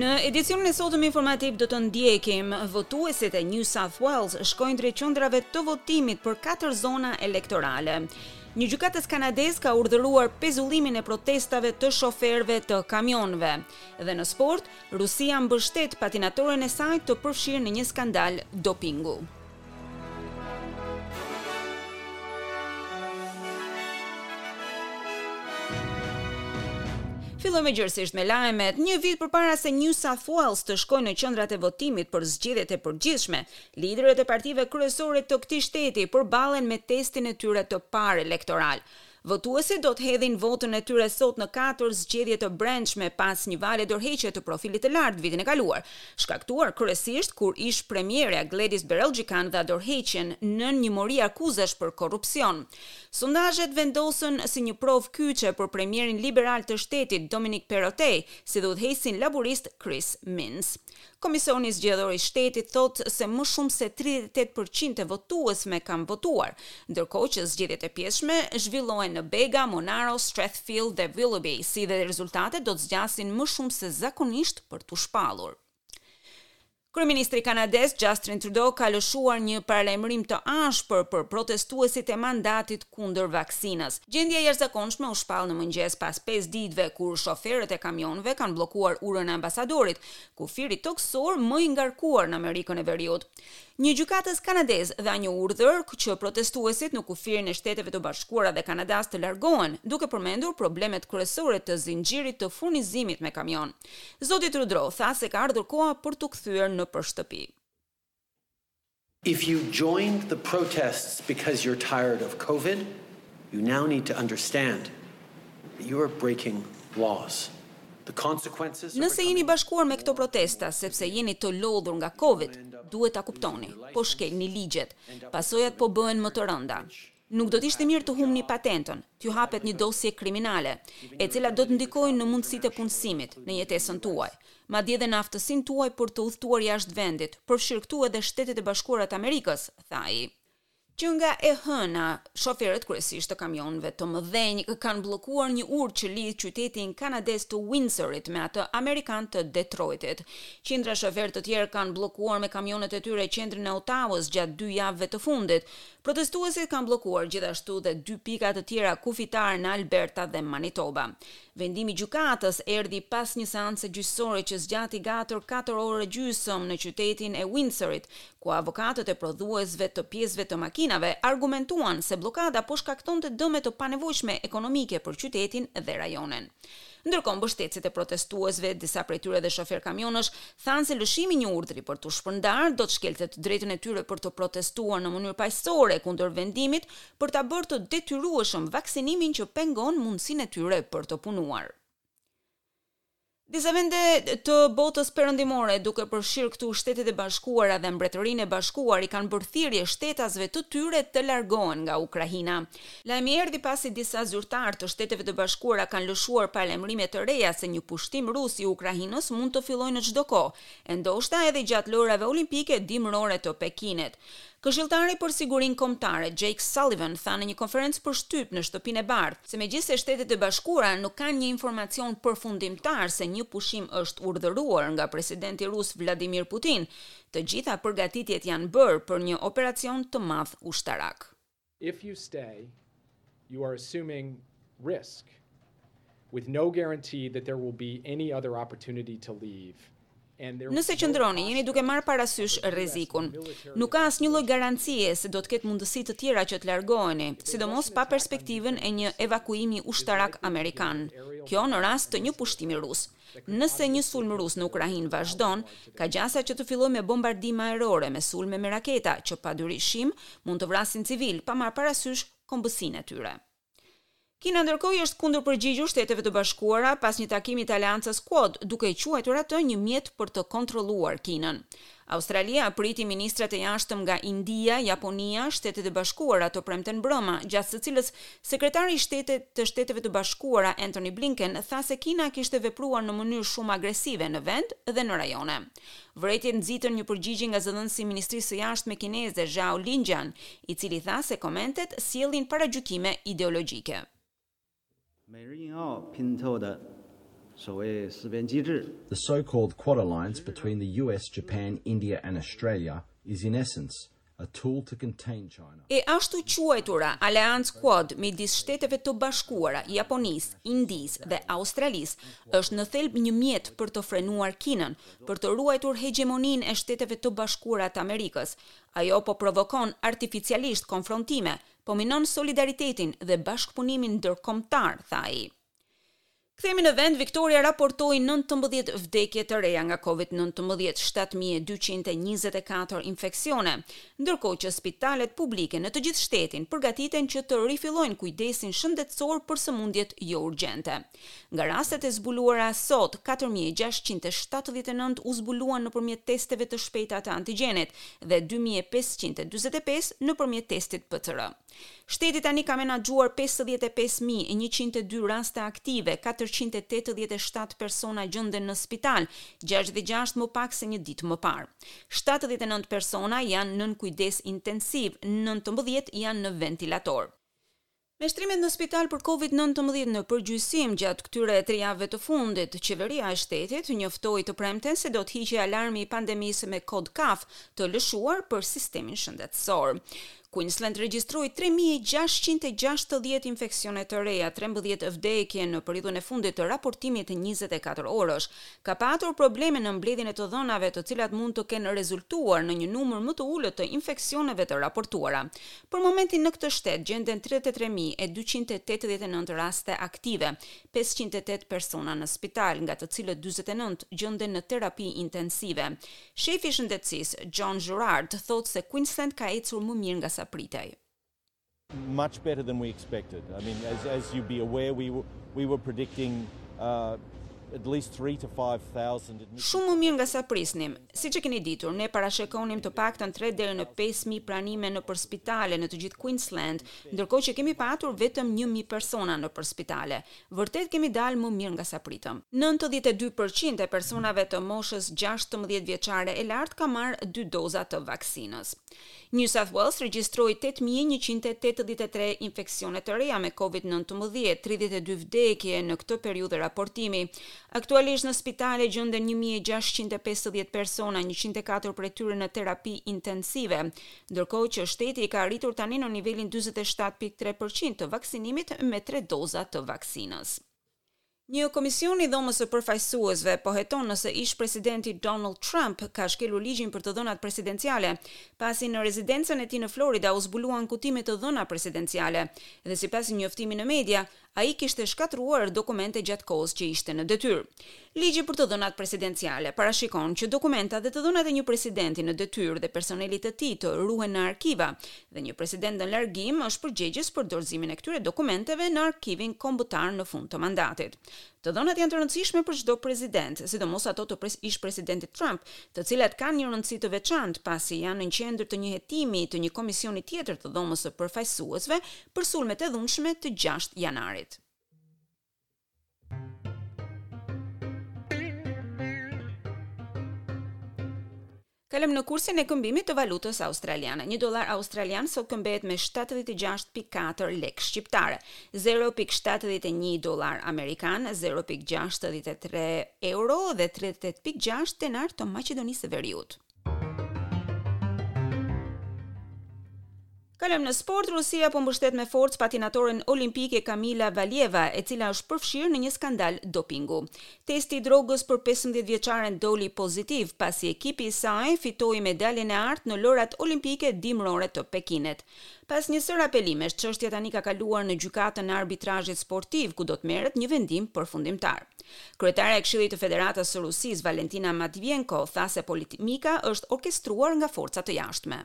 Në edicionin e sotëm informativ do të ndjekim votuesit e New South Wales shkojnë drejt qendrave të votimit për katër zona elektorale. Një gjykatës kanadez ka urdhëruar pezullimin e protestave të shoferëve të kamionëve. Dhe në sport, Rusia mbështet patinatoren e saj të përfshirë në një skandal dopingu. Fillojmë gjerësisht me lajmet. Një vit përpara se New South Wales të shkojë në qendrat e votimit për zgjedhjet e përgjithshme, liderët e partive kryesore të këtij shteti përballen me testin e tyre të parë elektoral. Votuesit do të hedhin votën e tyre sot në katër zgjedhje të brendshme pas një vale dorëheqje të profilit të lartë vitin e kaluar, shkaktuar kryesisht kur ish-premierja Gladys Berejiklian dha dorëheqjen nën një mori akuzash për korrupsion. Sondazhet vendosen si një provë kyçe për premierin liberal të shtetit Dominic Perrottet, si dhe udhëheqësin laburist Chris Minns. Komisioni Zgjedhor i Shtetit thotë se më shumë se tridhjetë e tetë për qind e votuesve kanë votuar, ndërkohë që zgjedhjet e pjesshme zhvillohen në Bega, Monaro, Strathfield dhe Willoughby, si dhe rezultatet do të zgjasin më shumë se zakonisht për t'u shpallur. Kryeministri kanadez Justin Trudeau ka lëshuar një paralajmërim të ashpër për protestuesit e mandatit kundër vaksinës. Gjendja e jashtëzakonshme u shpall në mëngjes pas pesë ditëve kur shoferët e kamionëve kanë bllokuar urën e ambasadorit, kufiri tokësor më i ngarkuar në Amerikën e Veriut. Një gjykatës kanadez dha një urdhër që protestuesit në kufirin e Shteteve të Bashkuara dhe Kanadasë të largohen, duke përmendur problemet kryesore të zinxhirit të furnizimit me kamionë. Zoti Trudeau tha se ka ardhur koha për t'u kthyer nëpër shtëpi. If you joined the protests because you're tired of covid, you now need to understand that you are breaking laws. The consequences of Nëse jeni bashkuar me këto protesta sepse jeni të lodhur nga covid, duhet ta kuptoni, po shkelni ligjet. Pasojat po bëhen më të rënda. Nuk do të ishte mirë të humbni patentën, t'ju hapet një dosje kriminale, e cila do të ndikojë në mundësitë e punësimit, në jetesën tuaj, madje edhe në aftësinë tuaj për të udhëtuar jashtë vendit, përfshirë këtu edhe Shtetet e Bashkuara të Amerikës, tha ai. Që nga e hëna, shoferët kryesisht të kamionëve të mëdhenj kanë bllokuar një urë që lidh qytetin kanadez të Windsorit me atë amerikan të Detroitit. Qindra shoferë të tjerë kanë bllokuar me kamionët e tyre qendrën e Otavës gjatë dy javëve të fundit, Protestuesit kanë bllokuar gjithashtu dhe dy pika të tjera kufitare në Alberta dhe Manitoba. Vendimi i gjykatës erdhi pas një seance gjyqësore që zgjati gati katër orë e gjysmë në qytetin e Windsorit, ku avokatët e prodhuesve të pjesëve të makinave argumentuan se bllokada po shkaktonte dëme të panevojshme ekonomike për qytetin dhe rajonin. Ndërkohë mbështetësit e protestuesve, disa prej tyre dhe shoferë kamionësh, thanë se lëshimi i një urdhri për t'u shpërndarë do të shkelte të drejtën e tyre për të protestuar në mënyrë paqësore kundër vendimit për ta bërë të detyrueshëm vaksinimin që pengon mundësinë e tyre për të punuar. Disa vende të botës perëndimore, duke përfshirë këtu Shtetet e Bashkuara dhe Mbretërinë e Bashkuar, i kanë bërë thirrje shtetasve të tyre të largohen nga Ukraina. Lajmi erdhi pasi disa zyrtarë të Shteteve të Bashkuara kanë lëshuar paralajmërime të reja se një pushtim rus i Ukrainës mund të fillojë në çdo kohë, e ndoshta edhe gjatë Lojërave Olimpike dimërore të Pekinit. Këshilltari për Sigurinë Kombëtare, Jake Sullivan, tha në një konferencë për shtyp në Shtëpinë e Bardhë, se megjithëse Shtetet e Bashkuara nuk kanë një informacion përfundimtar se një pushim është urdhëruar nga presidenti rus Vladimir Putin, të gjitha përgatitjet janë bërë për një operacion të madh ushtarak. If you stay, you are assuming risk with no guarantee that there will be any other opportunity to leave. Nëse qëndroni, jeni duke marrë parasysh rrezikun. Nuk ka asnjë lloj garancie se do të ketë mundësi të tjera që të largoheni, sidomos pa perspektivën e një evakuimi ushtarak amerikan. Kjo në rast të një pushtimi rus. Nëse një sulm rus në Ukrainë vazhdon, ka gjasa që të fillojë me bombardime ajrore, me sulme me raketa, që padyshim mund të vrasin civilë, pa marrë parasysh kombësinë e tyre. Kina ndërkohë i është kundërpërgjigjur Shteteve të Bashkuara pas një takimi të aleancës Quad, duke e quajtur atë një mjet për të kontrolluar Kinën. Australia priti ministrat e jashtëm nga India, Japonia, Shtetet e Bashkuara të premten mbrëma, gjatë së cilës Sekretari i Shtetit të Shteteve të Bashkuara Antony Blinken tha se Kina kishte vepruar në mënyrë shumë agresive në vend dhe në rajone. Vërejtjet nxitën një përgjigje nga zëdhënësi i Ministrisë së Jashtme kineze Zhao Lijian, i cili tha se komentet sjellin paragjykime ideologjike. The so-called Quad Alliance between the US, Japan, India and Australia is in essence a tool to contain China. E ashtuquajtura Aleancë Quad midis Shteteve të Bashkuara, Japonisë, Indisë dhe Australisë është në thelb një mjet për të frenuar Kinën, për të ruajtur hegjemoninë e Shteteve të Bashkuara të Amerikës. Ajo po provokon artificialisht konfrontime, po minon solidaritetin dhe bashkëpunimin ndërkombëtar, tha ai. Kthehemi në vend, Victoria raportoi nëntëmbëdhjetë vdekje të reja nga Covid nëntëmbëdhjetë, shtatë mijë e dyqind e njëzet e katër infeksione, ndërkohë që spitalet publike në të gjithë shtetin përgatiten që të rifillojnë kujdesin shëndetësor për sëmundjet jourgjente. Nga rastet e zbuluara sot, katër mijë e gjashtëqind e shtatëdhjetë e nëntë u zbuluan nëpërmjet testeve të shpejta të antigjenit dhe dy mijë e pesëqind e dyzet e pesë nëpërmjet testit PCR. Shteti tani ka menaxhuar pesëdhjetë e pesë mijë e njëqind e dy raste aktive, katërqind e tetëdhjetë e shtatë persona gjenden në spital, gjashtëdhjetë e gjashtë më pak se një ditë më parë. Shtatëdhjetë e nëntë persona janë nën kujdes intensiv, nëntëmbëdhjetë janë në ventilator. Me shtrimet në spital për Covid nëntëmbëdhjetë në përgjysmim gjatë këtyre tri javëve të fundit, Qeveria e shtetit njoftoi të premten se do të hiqej alarmi i pandemisë me kod kaf të lëshuar për sistemin shëndetësor. Queensland regjistroi tre mijë e gjashtëqind e gjashtëdhjetë infeksione të reja, trembëdhjetë vdekje në periudhën e fundit të raportimit njëzet e katër orësh. Ka patur probleme në mbledhjen e të dhënave të cilat mund të kenë rezultuar në një numër më të ulët të infeksioneve të raportuara, Për momentin në këtë shtet gjenden tridhjetë e tre mijë e dyqind e tetëdhjetë e nëntë raste aktive, pesëqind e tetë persona në spital, nga të cilët dyzet e nëntë gjenden në terapi intensive. Shefi i shëndetësisë, John Gerrard, thotë se Queensland ka ecur më mirë nga sa pritej. much better than we expected. I mean, as, as you be aware, we were, we were predicting uh, at least 3 to 5,000 Shumë më mirë nga sa prisnim. Siç e keni ditur, ne parashikonim të paktën tre deri në pesë mijë pranime nëpër spitale në të gjithë Queensland, ndërkohë që kemi patur vetëm një mijë persona nëpër spitale. Vërtet kemi dalë më mirë nga sa pritëm. Nëntëdhjetë e dy për qind e personave të moshës gjashtëmbëdhjetë vjeçare e lart ka marrë dy doza të vaksinës. New South Wales regjistroi tetë mijë e njëqind e tetëdhjetë e tre infeksione të reja me Covid nëntëmbëdhjetë, tridhjetë e dy vdekje në këtë periudhë raportimi, Aktualisht në spitale gjenden një mijë e gjashtëqind e pesëdhjetë persona, njëqind e katër prej tyre në terapi intensive, ndërkohë që shteti ka arritur tani në nivelin dyzet e shtatë pikë tre për qind të vaksinimit me tre doza të vaksinës. Një komision i Dhomës së Përfaqësuesve po heton nëse ish-presidenti Donald Trump ka shkelur ligjin për të dhënat presidenciale, pasi në rezidencën e tij në Florida u zbuluan kuti me të dhëna presidenciale dhe sipas një njoftimi në media, Ai kishte shkatërruar dokumente gjatë kohës që ishte në detyrë. Ligji për të dhënat presidenciale parashikon që dokumentat dhe të dhënat e një presidenti në detyrë dhe personelit të tij të ruhen në arkiva dhe një president në largim është përgjegjës për dorëzimin e këtyre dokumenteve në Arkivin Kombëtar në fund të mandatit. Të dhënat janë të rëndësishme për çdo president, sidomos ato të ish-presidentit Trump, të cilat kanë një rëndësi të veçantë pasi janë në qendër të një hetimi të një komisioni tjetër të Dhomës së Përfaqësuesve për sulmet e dhunshme të gjashtë janarit. Kalojmë në kursin e këmbimit të valutës australiane. Një dollar australian sot këmbehet me 76.4 lekë shqiptare, 0.71 dollar amerikan, 0.63 euro dhe 38.6 denarë të Maqedonisë së Veriut. Kalojmë në sport, Rusia po mbështet me forcë patinatoren olimpike Kamila Valieva, e cila është përfshirë në një skandal dopingu. Testi i drogës për 15 vjeçaren doli pozitiv, pasi ekipi i saj fitoi medaljen e artë në lojërat olimpike dimërore të Pekinit. Pas një sërë apelimesh, çështja tani ka kaluar në Gjykatën e Arbitrazhit Sportiv, ku do të merret një vendim përfundimtar. Kryetarja e Këshillit të Federatës së Rusisë, Valentina Matvienko, tha se polemika është orkestruar nga forca të jashtme.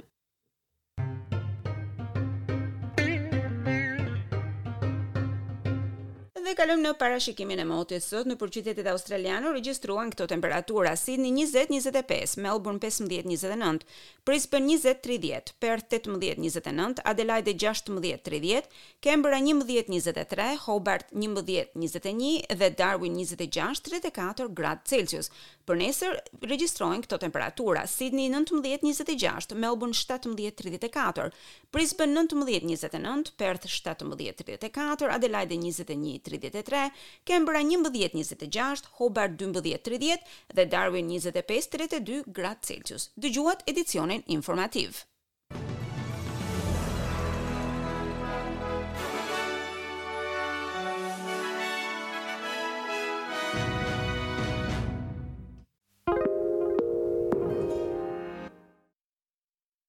Dhe kalojmë në parashikimin e motit. Sot nëpër qytetet australiane u regjistruan këto temperatura: Sydney njëzet, njëzet e pesë, Melbourne pesëmbëdhjetë, njëzet e nëntë, Brisbane njëzet tridhjetë, Perth tetëmbëdhjetë njëzet e nëntë, Adelaide gjashtëmbëdhjetë tridhjetë, Canberra njëmbëdhjetë njëzet e tre, Hobart njëmbëdhjetë njëzet e një dhe Darwin njëzet e gjashtë tridhjetë e katër gradë Celsius. Për nesër regjistrohen këto temperatura, Sydney nëntëmbëdhjetë njëzet e gjashtë, Melbourne shtatëmbëdhjetë tridhjetë e katër, Brisbane nëntëmbëdhjetë njëzet e nëntë, Perth shtatëmbëdhjetë tridhjetë e katër, Adelaide njëzet e një tridhjetë e tre, Canberra njëmbëdhjetë njëzet e gjashtë, Hobart dymbëdhjetë tridhjetë dhe Darwin njëzet e pesë tridhjetë e dy gradë Celsius. Dëgjuat edicionin informativ.